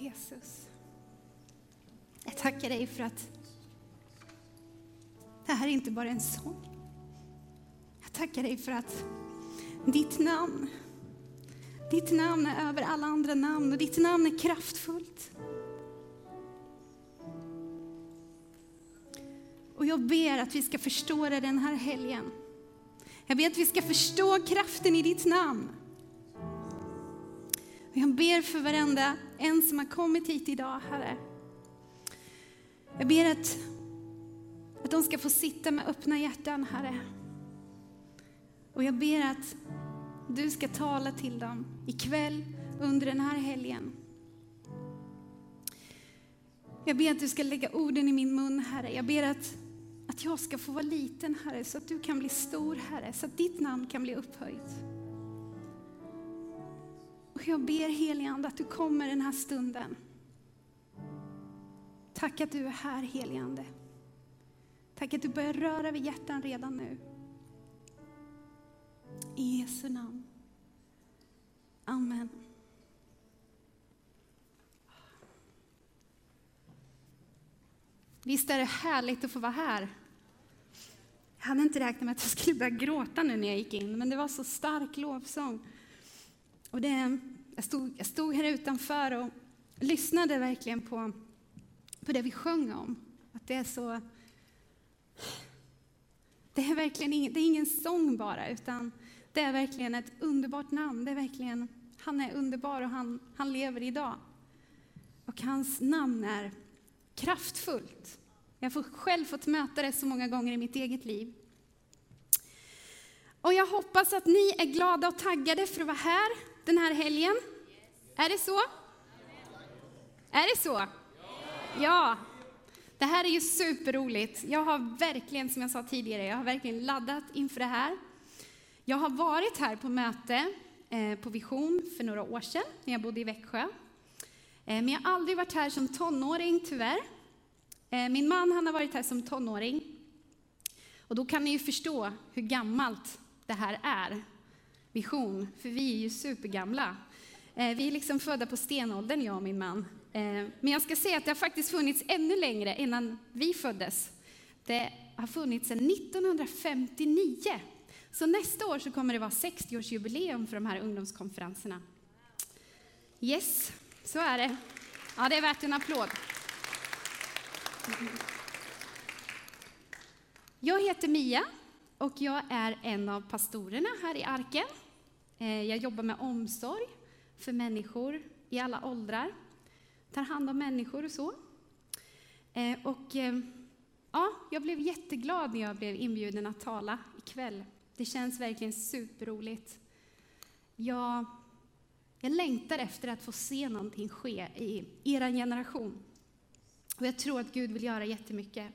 Jesus. Jag tackar dig för att det här är inte bara en sång. Jag tackar dig för att ditt namn, ditt namn är över alla andra namn och ditt namn är kraftfullt. Och jag ber att vi ska förstå det den här helgen. Jag ber att vi ska förstå kraften i ditt namn. Jag ber för varenda en som har kommit hit idag, Herre. Jag ber att, att de ska få sitta med öppna hjärtan, Herre. Och jag ber att du ska tala till dem ikväll under den här helgen. Jag ber att du ska lägga orden i min mun, Herre. Jag ber att, att jag ska få vara liten, Herre, så att du kan bli stor, Herre, så att ditt namn kan bli upphöjt. Och jag ber heligande att du kommer den här stunden. Tack att du är här, heligande. Tack att du börjar röra vid hjärtan redan nu. I Jesu namn. Amen. Visst är det härligt att få vara här? Jag hade inte räknat med att jag skulle börja gråta nu när jag gick in, men det var så stark lovsång. Och det, jag, stod, jag stod här utanför och lyssnade verkligen på, på det vi sjöng om. Att det är så... Det är verkligen ingen, det är ingen sång bara, utan det är verkligen ett underbart namn. Det är verkligen, han är underbar och han, han lever idag. Och hans namn är kraftfullt. Jag har själv fått möta det så många gånger i mitt eget liv. Och jag hoppas att ni är glada och taggade för att vara här den här helgen. Är det så? Är det så? Ja. Det här är ju superroligt. Jag har verkligen, som jag sa tidigare, jag har verkligen laddat inför det här. Jag har varit här på möte eh, på Vision för några år sedan, när jag bodde i Växjö. Eh, men jag har aldrig varit här som tonåring, tyvärr. Eh, min man han har varit här som tonåring. Och då kan ni ju förstå hur gammalt det här är. Vision, för vi är ju supergamla. Eh, vi är liksom födda på stenåldern, jag och min man. Eh, men jag ska säga att det har faktiskt funnits ännu längre innan vi föddes. Det har funnits sedan 1959. Så nästa år så kommer det vara 60-årsjubileum för de här ungdomskonferenserna. Yes, så är det. Ja, det är värt en applåd. Jag heter Mia och jag är en av pastorerna här i Arken. Eh, jag jobbar med omsorg för människor i alla åldrar, tar hand om människor och så. Eh, och eh, ja, jag blev jätteglad när jag blev inbjuden att tala ikväll det känns verkligen superroligt. Jag, jag längtar efter att få se någonting ske i er generation. Och jag tror att Gud vill göra jättemycket.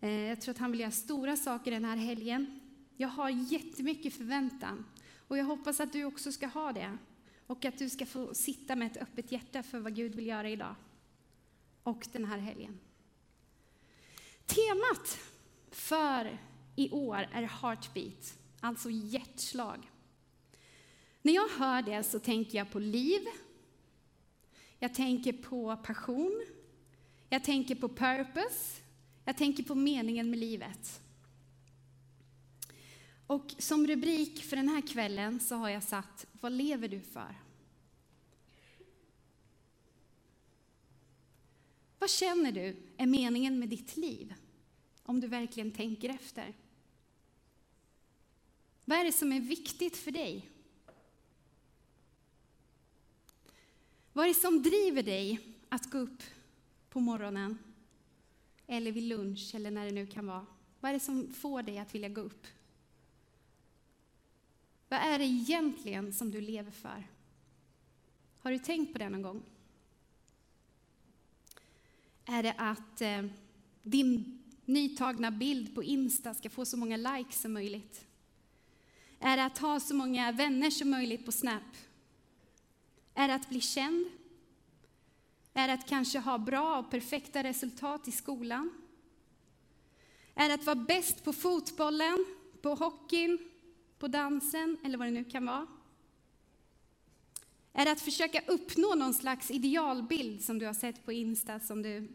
Jag tror att han vill göra stora saker den här helgen. Jag har jättemycket förväntan och jag hoppas att du också ska ha det. Och att du ska få sitta med ett öppet hjärta för vad Gud vill göra idag och den här helgen. Temat för i år är heartbeat, alltså hjärtslag. När jag hör det så tänker jag på liv, jag tänker på passion, jag tänker på purpose, jag tänker på meningen med livet. Och som rubrik för den här kvällen så har jag satt Vad lever du för? Vad känner du är meningen med ditt liv? Om du verkligen tänker efter. Vad är det som är viktigt för dig? Vad är det som driver dig att gå upp på morgonen? Eller vid lunch, eller när det nu kan vara. Vad är det som får dig att vilja gå upp? Vad är det egentligen som du lever för? Har du tänkt på det någon gång? Är det att eh, din nytagna bild på Insta ska få så många likes som möjligt? Är det att ha så många vänner som möjligt på Snap? Är det att bli känd? Är det att kanske ha bra och perfekta resultat i skolan? Är det att vara bäst på fotbollen, på hockeyn, på dansen eller vad det nu kan vara? Är det att försöka uppnå någon slags idealbild som du har sett på Insta som du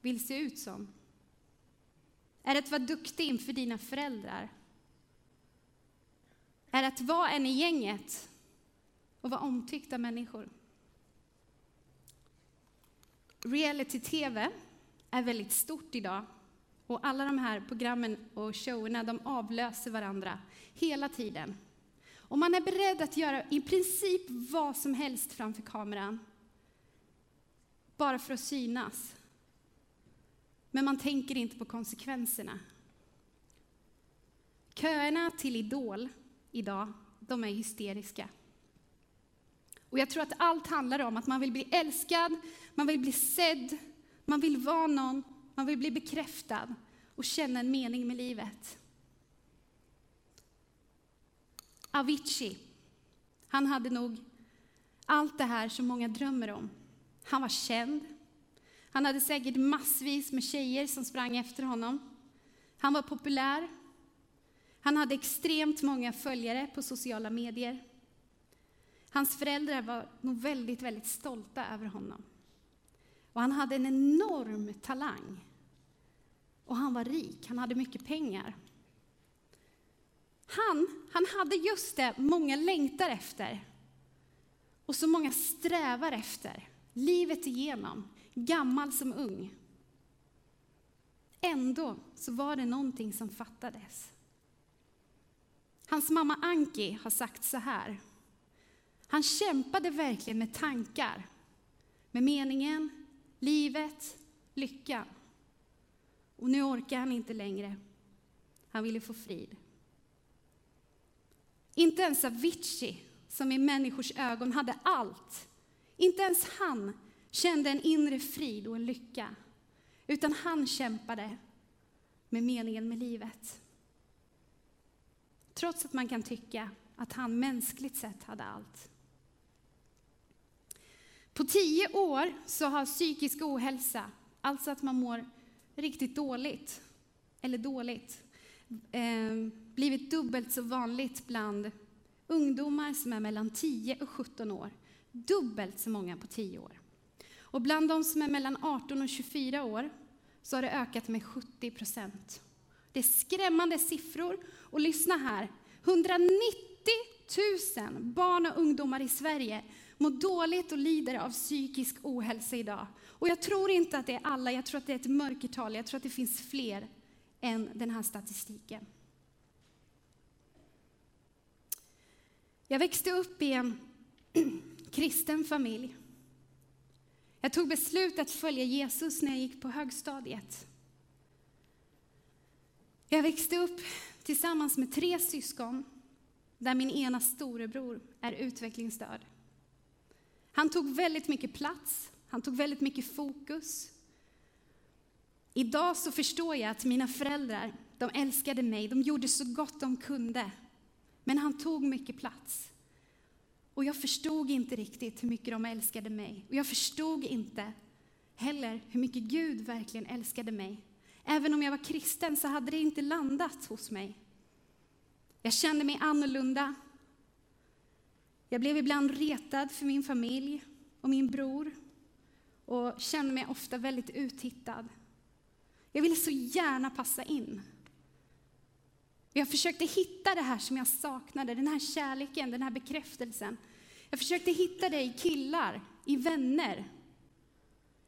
vill se ut som? Är det att vara duktig inför dina föräldrar? Är det att vara en i gänget och vara omtyckt av människor? Reality-tv är väldigt stort idag och alla de här programmen och showerna de avlöser varandra hela tiden. Och man är beredd att göra i princip vad som helst framför kameran bara för att synas. Men man tänker inte på konsekvenserna. Köerna till Idol idag, de är hysteriska. Och jag tror att allt handlar om att man vill bli älskad, man vill bli sedd, man vill vara någon, man vill bli bekräftad och känna en mening med livet. Avicii, han hade nog allt det här som många drömmer om. Han var känd. Han hade säkert massvis med tjejer som sprang efter honom. Han var populär. Han hade extremt många följare på sociala medier. Hans föräldrar var nog väldigt, väldigt stolta över honom. Och han hade en enorm talang. Och han var rik, han hade mycket pengar. Han, han hade just det många längtar efter och så många strävar efter, livet igenom, gammal som ung. Ändå så var det någonting som fattades. Hans mamma Anki har sagt så här. Han kämpade verkligen med tankar, med meningen, livet, lyckan. Och nu orkar han inte längre. Han ville få frid. Inte ens Avicii, som i människors ögon hade allt, inte ens han kände en inre frid och en lycka, utan han kämpade med meningen med livet. Trots att man kan tycka att han mänskligt sett hade allt. På tio år så har psykisk ohälsa, alltså att man mår riktigt dåligt, eller dåligt, eh, blivit dubbelt så vanligt bland ungdomar som är mellan 10 och 17 år. Dubbelt så många på 10 år. Och bland de som är mellan 18 och 24 år så har det ökat med 70 procent. Det är skrämmande siffror. Och lyssna här, 190 000 barn och ungdomar i Sverige mår dåligt och lider av psykisk ohälsa idag. Och jag tror inte att det är alla, jag tror att det är ett mörkertal, jag tror att det finns fler än den här statistiken. Jag växte upp i en kristen familj. Jag tog beslut att följa Jesus när jag gick på högstadiet. Jag växte upp tillsammans med tre syskon där min ena storebror är utvecklingsstörd. Han tog väldigt mycket plats, han tog väldigt mycket fokus. Idag så förstår jag att mina föräldrar, de älskade mig, de gjorde så gott de kunde. Men han tog mycket plats. Och jag förstod inte riktigt hur mycket de älskade mig. Och jag förstod inte heller hur mycket Gud verkligen älskade mig. Även om jag var kristen så hade det inte landat hos mig. Jag kände mig annorlunda. Jag blev ibland retad för min familj och min bror och kände mig ofta väldigt uttittad. Jag ville så gärna passa in. Jag försökte hitta det här som jag saknade, den här kärleken, den här bekräftelsen. Jag försökte hitta det i killar, i vänner.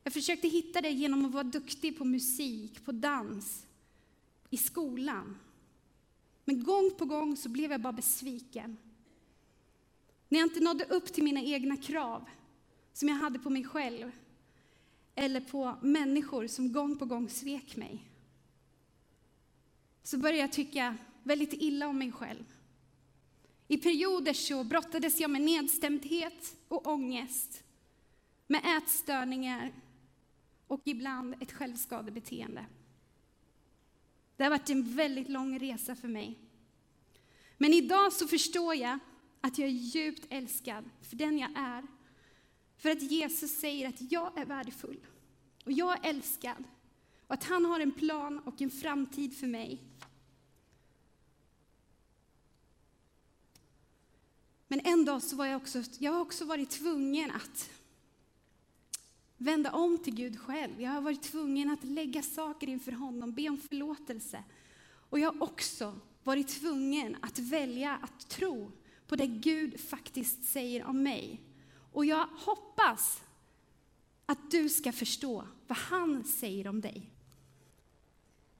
Jag försökte hitta det genom att vara duktig på musik, på dans, i skolan. Men gång på gång så blev jag bara besviken. När jag inte nådde upp till mina egna krav som jag hade på mig själv eller på människor som gång på gång svek mig så började jag tycka väldigt illa om mig själv. I perioder så brottades jag med nedstämdhet och ångest, med ätstörningar och ibland ett självskadebeteende. Det har varit en väldigt lång resa för mig. Men idag så förstår jag att jag är djupt älskad för den jag är. För att Jesus säger att jag är värdefull och jag är älskad och att han har en plan och en framtid för mig Men en dag så var jag också, jag har också varit tvungen att vända om till Gud själv. Jag har varit tvungen att lägga saker inför honom, be om förlåtelse. Och jag har också varit tvungen att välja att tro på det Gud faktiskt säger om mig. Och jag hoppas att du ska förstå vad han säger om dig.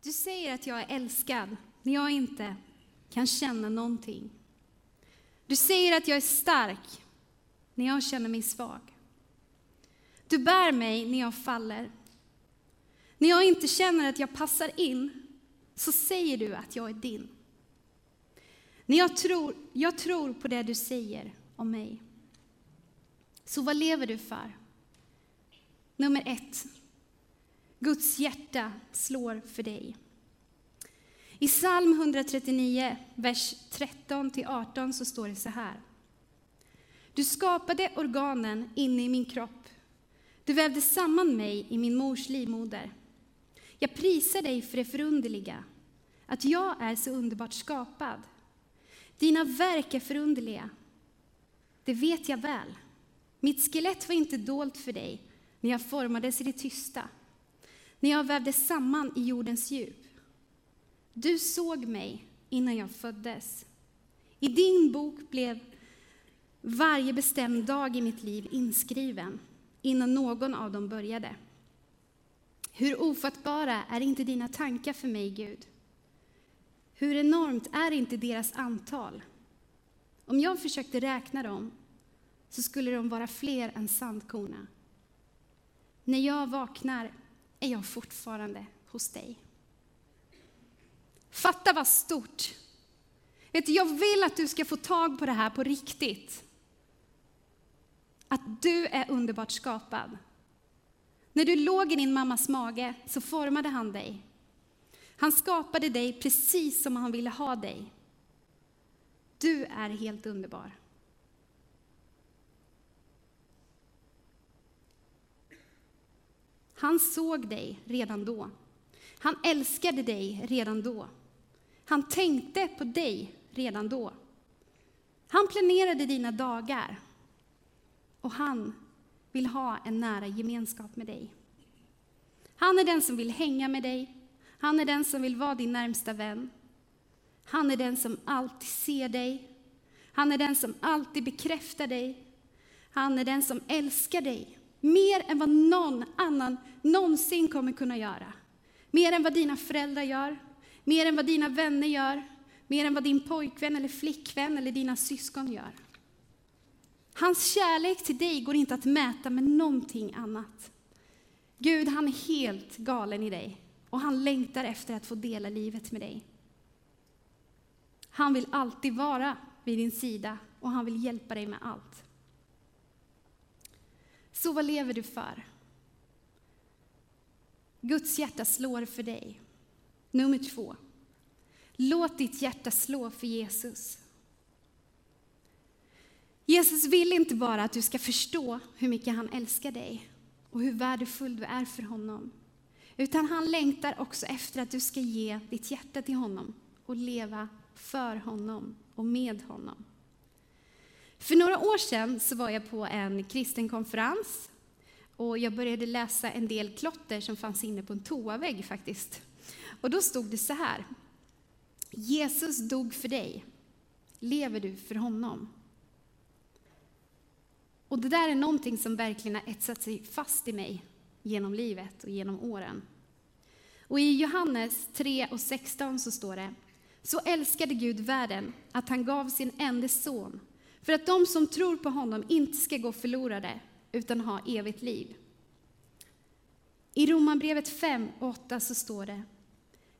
Du säger att jag är älskad när jag inte kan känna någonting. Du säger att jag är stark när jag känner mig svag. Du bär mig när jag faller. När jag inte känner att jag passar in så säger du att jag är din. När jag tror, jag tror på det du säger om mig. Så vad lever du för? Nummer ett. Guds hjärta slår för dig. I psalm 139, vers 13-18 så står det så här. Du skapade organen inne i min kropp. Du vävde samman mig i min mors livmoder. Jag prisar dig för det förunderliga, att jag är så underbart skapad. Dina verk är förunderliga. Det vet jag väl. Mitt skelett var inte dolt för dig när jag formades i det tysta, när jag vävdes samman i jordens djup. Du såg mig innan jag föddes. I din bok blev varje bestämd dag i mitt liv inskriven innan någon av dem började. Hur ofattbara är inte dina tankar för mig, Gud? Hur enormt är inte deras antal? Om jag försökte räkna dem så skulle de vara fler än sandkorna. När jag vaknar är jag fortfarande hos dig. Fatta vad stort! Vet du, jag vill att du ska få tag på det här på riktigt. Att du är underbart skapad. När du låg i din mammas mage så formade han dig. Han skapade dig precis som han ville ha dig. Du är helt underbar. Han såg dig redan då. Han älskade dig redan då. Han tänkte på dig redan då. Han planerade dina dagar och han vill ha en nära gemenskap med dig. Han är den som vill hänga med dig. Han är den som vill vara din närmsta vän. Han är den som alltid ser dig. Han är den som alltid bekräftar dig. Han är den som älskar dig mer än vad någon annan någonsin kommer kunna göra. Mer än vad dina föräldrar gör, mer än vad dina vänner gör, mer än vad din pojkvän eller flickvän eller dina syskon gör. Hans kärlek till dig går inte att mäta med någonting annat. Gud, han är helt galen i dig och han längtar efter att få dela livet med dig. Han vill alltid vara vid din sida och han vill hjälpa dig med allt. Så vad lever du för? Guds hjärta slår för dig. Nummer två. Låt ditt hjärta slå för Jesus. Jesus vill inte bara att du ska förstå hur mycket han älskar dig och hur värdefull du är för honom. Utan han längtar också efter att du ska ge ditt hjärta till honom och leva för honom och med honom. För några år sedan så var jag på en kristen konferens och jag började läsa en del klotter som fanns inne på en toavägg faktiskt. Och då stod det så här. Jesus dog för dig. Lever du för honom? Och det där är någonting som verkligen har etsat sig fast i mig genom livet och genom åren. Och i Johannes 3 och 16 så står det, så älskade Gud världen att han gav sin enda son för att de som tror på honom inte ska gå förlorade utan ha evigt liv. I Romarbrevet 5 och 8 så står det,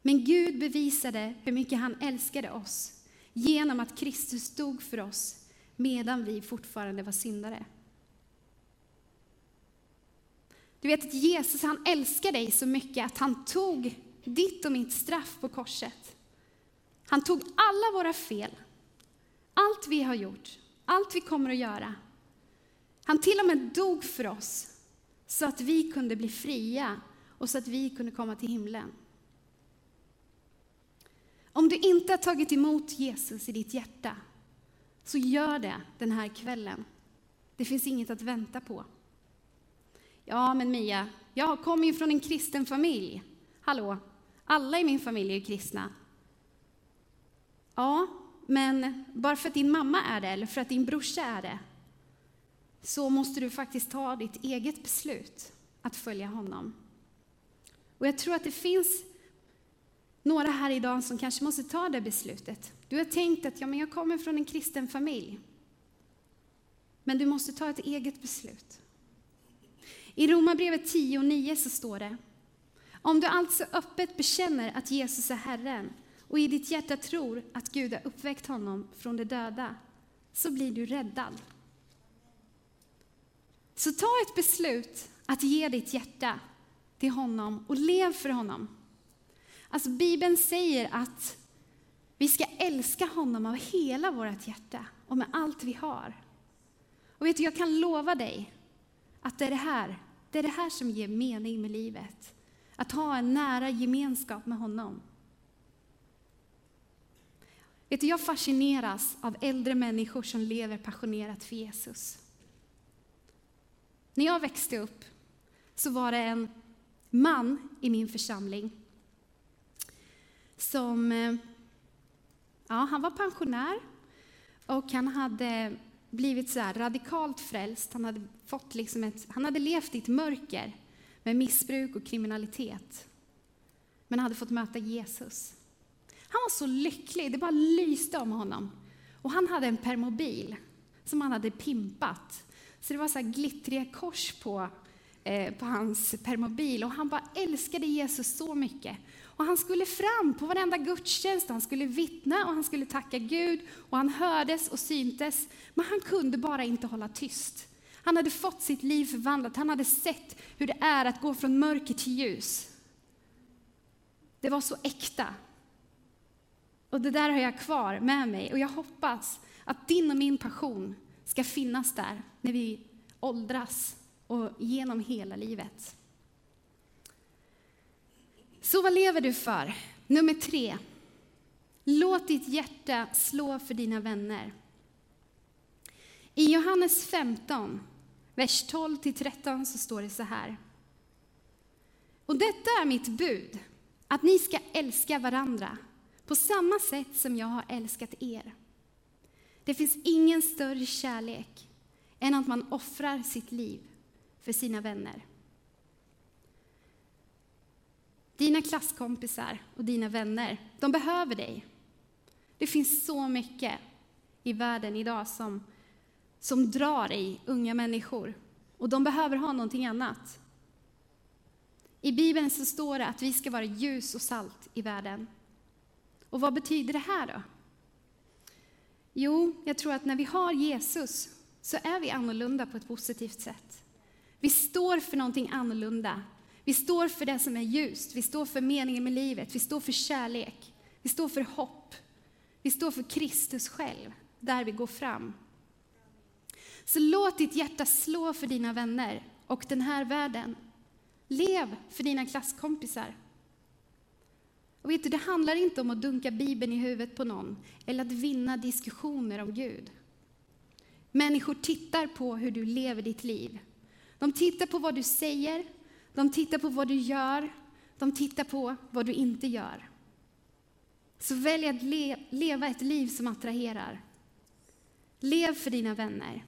men Gud bevisade hur mycket han älskade oss genom att Kristus dog för oss medan vi fortfarande var syndare. Du vet att Jesus han älskar dig så mycket att han tog ditt och mitt straff på korset. Han tog alla våra fel, allt vi har gjort, allt vi kommer att göra. Han till och med dog för oss så att vi kunde bli fria och så att vi kunde komma till himlen. Om du inte har tagit emot Jesus i ditt hjärta så gör det den här kvällen. Det finns inget att vänta på. Ja, men Mia, jag kommer ju från en kristen familj. Hallå, alla i min familj är ju kristna. Ja, men bara för att din mamma är det, eller för att din brorsa är det, så måste du faktiskt ta ditt eget beslut att följa honom. Och jag tror att det finns några här idag som kanske måste ta det beslutet. Du har tänkt att ja, men jag kommer från en kristen familj. Men du måste ta ett eget beslut. I Romarbrevet 10 och 9 så står det Om du alltså öppet bekänner att Jesus är Herren och i ditt hjärta tror att Gud har uppväckt honom från de döda, så blir du räddad. Så ta ett beslut att ge ditt hjärta till honom och lev för honom. Alltså Bibeln säger att vi ska älska honom av hela vårt hjärta och med allt vi har. Och vet du, jag kan lova dig att det är det här, det är det här som ger mening med livet. Att ha en nära gemenskap med honom. Vet du, jag fascineras av äldre människor som lever passionerat för Jesus. När jag växte upp så var det en man i min församling som eh, ja, han var pensionär och han hade blivit så radikalt frälst. Han hade, fått liksom ett, han hade levt i ett mörker med missbruk och kriminalitet. Men hade fått möta Jesus. Han var så lycklig, det bara lyste om honom. Och han hade en permobil som han hade pimpat. Så det var så här glittriga kors på, eh, på hans permobil. Och han bara älskade Jesus så mycket. Och han skulle fram på varenda gudstjänst, han skulle vittna och han skulle tacka Gud. Och han hördes och syntes, men han kunde bara inte hålla tyst. Han hade fått sitt liv förvandlat, han hade sett hur det är att gå från mörker till ljus. Det var så äkta. Och det där har jag kvar med mig och jag hoppas att din och min passion ska finnas där när vi åldras och genom hela livet. Så vad lever du för? Nummer tre. Låt ditt hjärta slå för dina vänner. I Johannes 15, vers 12-13 så står det så här. Och detta är mitt bud, att ni ska älska varandra på samma sätt som jag har älskat er. Det finns ingen större kärlek än att man offrar sitt liv för sina vänner. Dina klasskompisar och dina vänner, de behöver dig. Det finns så mycket i världen idag som, som drar i unga människor och de behöver ha någonting annat. I Bibeln så står det att vi ska vara ljus och salt i världen. Och vad betyder det här då? Jo, jag tror att när vi har Jesus så är vi annorlunda på ett positivt sätt. Vi står för någonting annorlunda. Vi står för det som är ljust, vi står för meningen med livet, vi står för kärlek, vi står för hopp. Vi står för Kristus själv, där vi går fram. Så låt ditt hjärta slå för dina vänner och den här världen. Lev för dina klasskompisar. Och vet du, det handlar inte om att dunka Bibeln i huvudet på någon eller att vinna diskussioner om Gud. Människor tittar på hur du lever ditt liv. De tittar på vad du säger, de tittar på vad du gör, de tittar på vad du inte gör. Så välj att le leva ett liv som attraherar. Lev för dina vänner.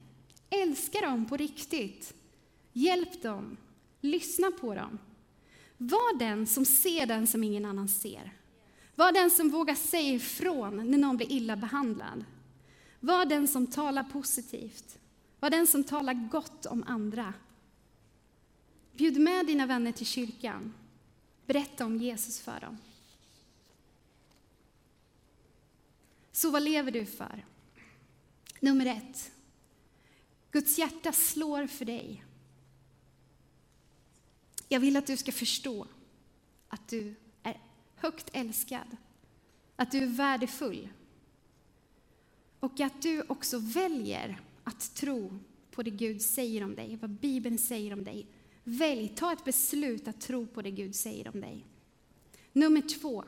Älska dem på riktigt. Hjälp dem. Lyssna på dem. Var den som ser den som ingen annan ser. Var den som vågar säga ifrån när någon blir illa behandlad. Var den som talar positivt. Var den som talar gott om andra. Bjud med dina vänner till kyrkan. Berätta om Jesus för dem. Så vad lever du för? Nummer ett. Guds hjärta slår för dig. Jag vill att du ska förstå att du är högt älskad, att du är värdefull och att du också väljer att tro på det Gud säger om dig, vad Bibeln säger om dig. Välj, ta ett beslut att tro på det Gud säger om dig. Nummer två.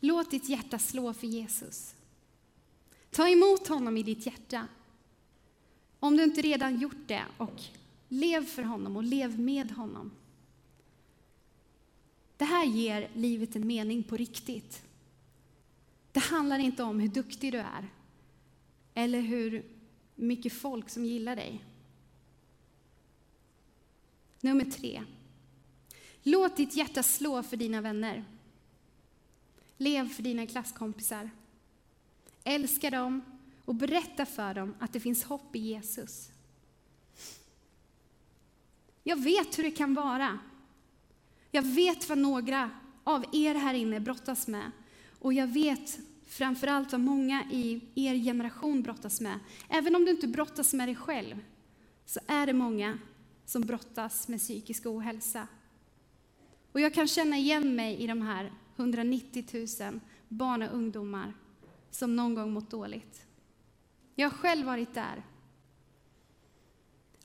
Låt ditt hjärta slå för Jesus. Ta emot honom i ditt hjärta. Om du inte redan gjort det, och lev för honom och lev med honom. Det här ger livet en mening på riktigt. Det handlar inte om hur duktig du är eller hur mycket folk som gillar dig. Nummer tre. Låt ditt hjärta slå för dina vänner. Lev för dina klasskompisar. Älska dem och berätta för dem att det finns hopp i Jesus. Jag vet hur det kan vara. Jag vet vad några av er här inne brottas med. Och jag vet framför allt vad många i er generation brottas med. Även om du inte brottas med dig själv, så är det många som brottas med psykisk ohälsa. Och jag kan känna igen mig i de här 190 000 barn och ungdomar som någon gång mått dåligt. Jag har själv varit där.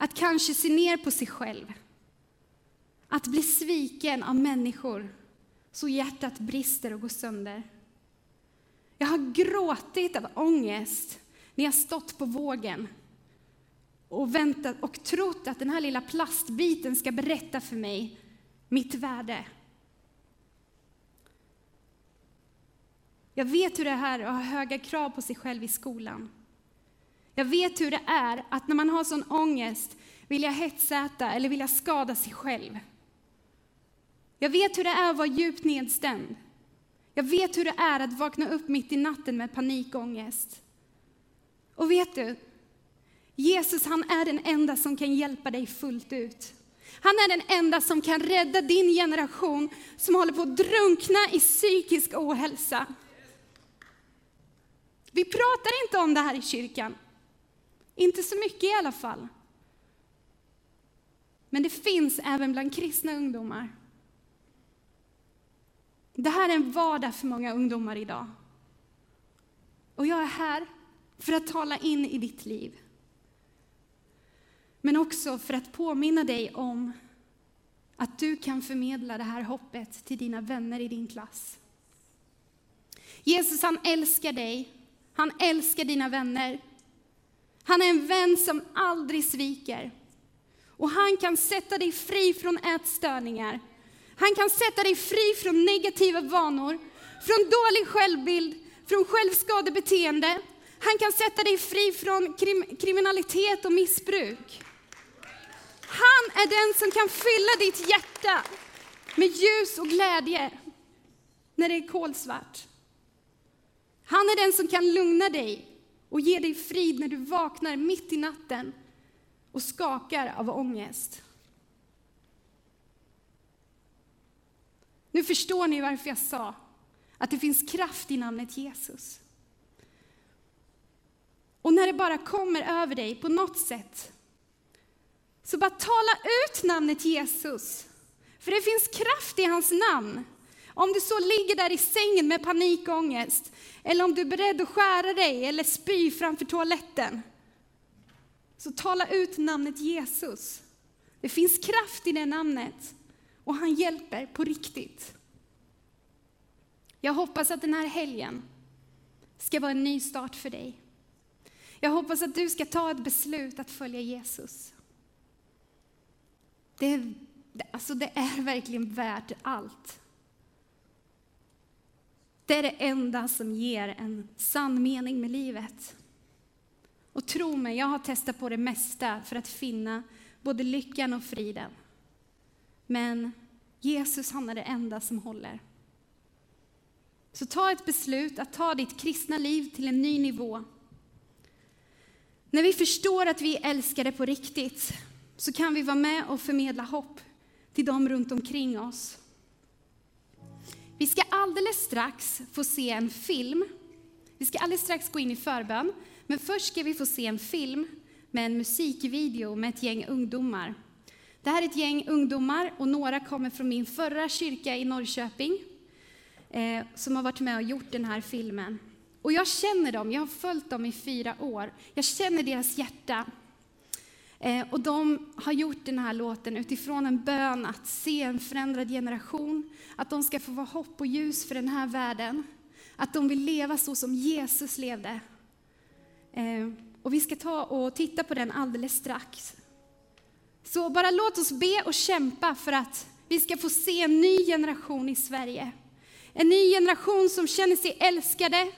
Att kanske se ner på sig själv. Att bli sviken av människor så hjärtat brister och går sönder. Jag har gråtit av ångest när jag stått på vågen och väntat och trott att den här lilla plastbiten ska berätta för mig mitt värde. Jag vet hur det är att ha höga krav på sig själv i skolan. Jag vet hur det är att när man har sån ångest vilja hetsäta eller vilja skada sig själv. Jag vet hur det är att vara djupt nedstämd. Jag vet hur det är att vakna upp mitt i natten med panikångest. Och vet du? Jesus han är den enda som kan hjälpa dig fullt ut. Han är den enda som kan rädda din generation som håller på att drunkna i psykisk ohälsa. Vi pratar inte om det här i kyrkan. Inte så mycket i alla fall. Men det finns även bland kristna ungdomar. Det här är en vardag för många ungdomar idag. Och jag är här för att tala in i ditt liv. Men också för att påminna dig om att du kan förmedla det här hoppet till dina vänner i din klass. Jesus han älskar dig, han älskar dina vänner. Han är en vän som aldrig sviker. Och han kan sätta dig fri från ätstörningar. Han kan sätta dig fri från negativa vanor, från dålig självbild, från självskadebeteende. Han kan sätta dig fri från krim kriminalitet och missbruk. Han är den som kan fylla ditt hjärta med ljus och glädje när det är kolsvart. Han är den som kan lugna dig och ge dig frid när du vaknar mitt i natten och skakar av ångest. Nu förstår ni varför jag sa att det finns kraft i namnet Jesus. Och när det bara kommer över dig på något sätt, så bara tala ut namnet Jesus. För det finns kraft i hans namn. Om du så ligger där i sängen med panikångest, eller om du är beredd att skära dig eller spy framför toaletten, så tala ut namnet Jesus. Det finns kraft i det namnet och han hjälper på riktigt. Jag hoppas att den här helgen ska vara en ny start för dig. Jag hoppas att du ska ta ett beslut att följa Jesus. Det, alltså det är verkligen värt allt. Det är det enda som ger en sann mening med livet. Och tro mig, jag har testat på det mesta för att finna både lyckan och friden. Men Jesus, han är det enda som håller. Så ta ett beslut att ta ditt kristna liv till en ny nivå. När vi förstår att vi är älskade på riktigt så kan vi vara med och förmedla hopp till dem runt omkring oss. Vi ska alldeles strax få se en film. Vi ska alldeles strax gå in i förbön, men först ska vi få se en film med en musikvideo med ett gäng ungdomar. Det här är ett gäng ungdomar och några kommer från min förra kyrka i Norrköping eh, som har varit med och gjort den här filmen. Och jag känner dem, jag har följt dem i fyra år. Jag känner deras hjärta. Eh, och de har gjort den här låten utifrån en bön att se en förändrad generation, att de ska få vara hopp och ljus för den här världen, att de vill leva så som Jesus levde. Eh, och vi ska ta och titta på den alldeles strax. Så bara låt oss be och kämpa för att vi ska få se en ny generation i Sverige. En ny generation som känner sig älskade,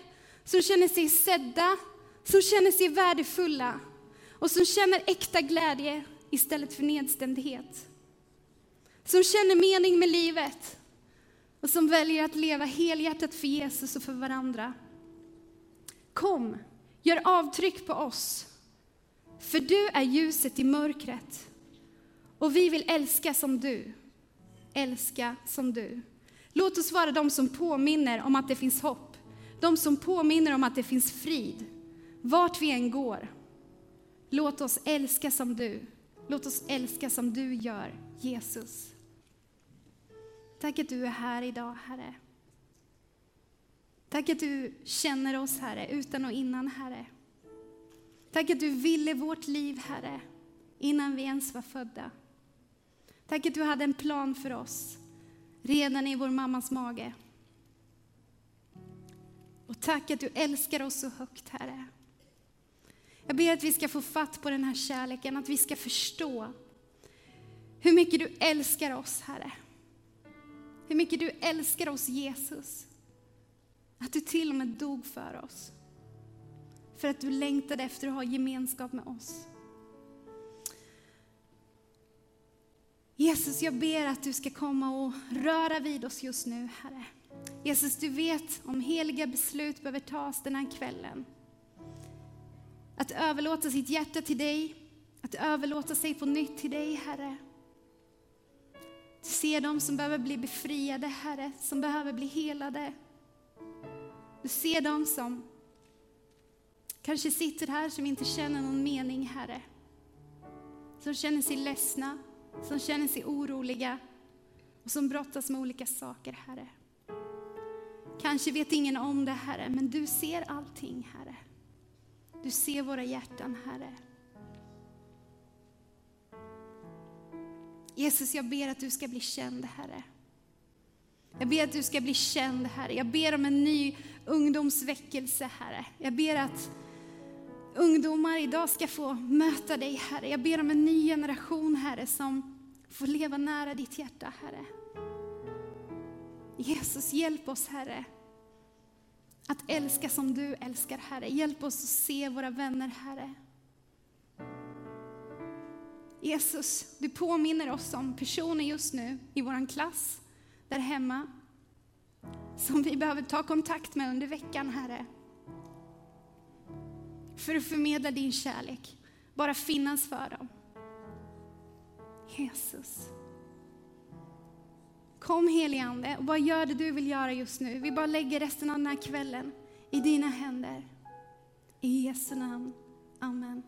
som känner sig sedda, som känner sig värdefulla och som känner äkta glädje istället för nedstämdhet. Som känner mening med livet och som väljer att leva helhjärtat för Jesus och för varandra. Kom, gör avtryck på oss, för du är ljuset i mörkret och vi vill älska som du, älska som du. Låt oss vara de som påminner om att det finns hopp, de som påminner om att det finns frid, vart vi än går. Låt oss älska som du. Låt oss älska som du gör, Jesus. Tack att du är här idag, Herre. Tack att du känner oss, Herre, utan och innan, Herre. Tack att du ville vårt liv, Herre, innan vi ens var födda. Tack att du hade en plan för oss redan i vår mammas mage. Och tack att du älskar oss så högt, Herre. Jag ber att vi ska få fatt på den här kärleken, att vi ska förstå hur mycket du älskar oss, Herre. Hur mycket du älskar oss, Jesus. Att du till och med dog för oss. För att du längtade efter att ha gemenskap med oss. Jesus, jag ber att du ska komma och röra vid oss just nu, Herre. Jesus, du vet om heliga beslut behöver tas den här kvällen. Att överlåta sitt hjärta till dig, att överlåta sig på nytt till dig, Herre. Du ser dem som behöver bli befriade, Herre, som behöver bli helade. Du ser dem som kanske sitter här som inte känner någon mening, Herre. Som känner sig ledsna, som känner sig oroliga och som brottas med olika saker, Herre. Kanske vet ingen om det, Herre, men du ser allting, Herre. Du ser våra hjärtan, Herre. Jesus, jag ber att du ska bli känd, Herre. Jag ber att du ska bli känd, Herre. Jag ber om en ny ungdomsväckelse, Herre. Jag ber att ungdomar idag ska få möta dig, Herre. Jag ber om en ny generation, Herre, som får leva nära ditt hjärta, Herre. Jesus, hjälp oss, Herre, att älska som du älskar, Herre. Hjälp oss att se våra vänner, Herre. Jesus, du påminner oss om personer just nu i vår klass, där hemma, som vi behöver ta kontakt med under veckan, Herre. För att förmedla din kärlek, bara finnas för dem. Jesus. Kom heligande och bara gör det du vill göra just nu. Vi bara lägger resten av den här kvällen i dina händer. I Jesu namn. Amen.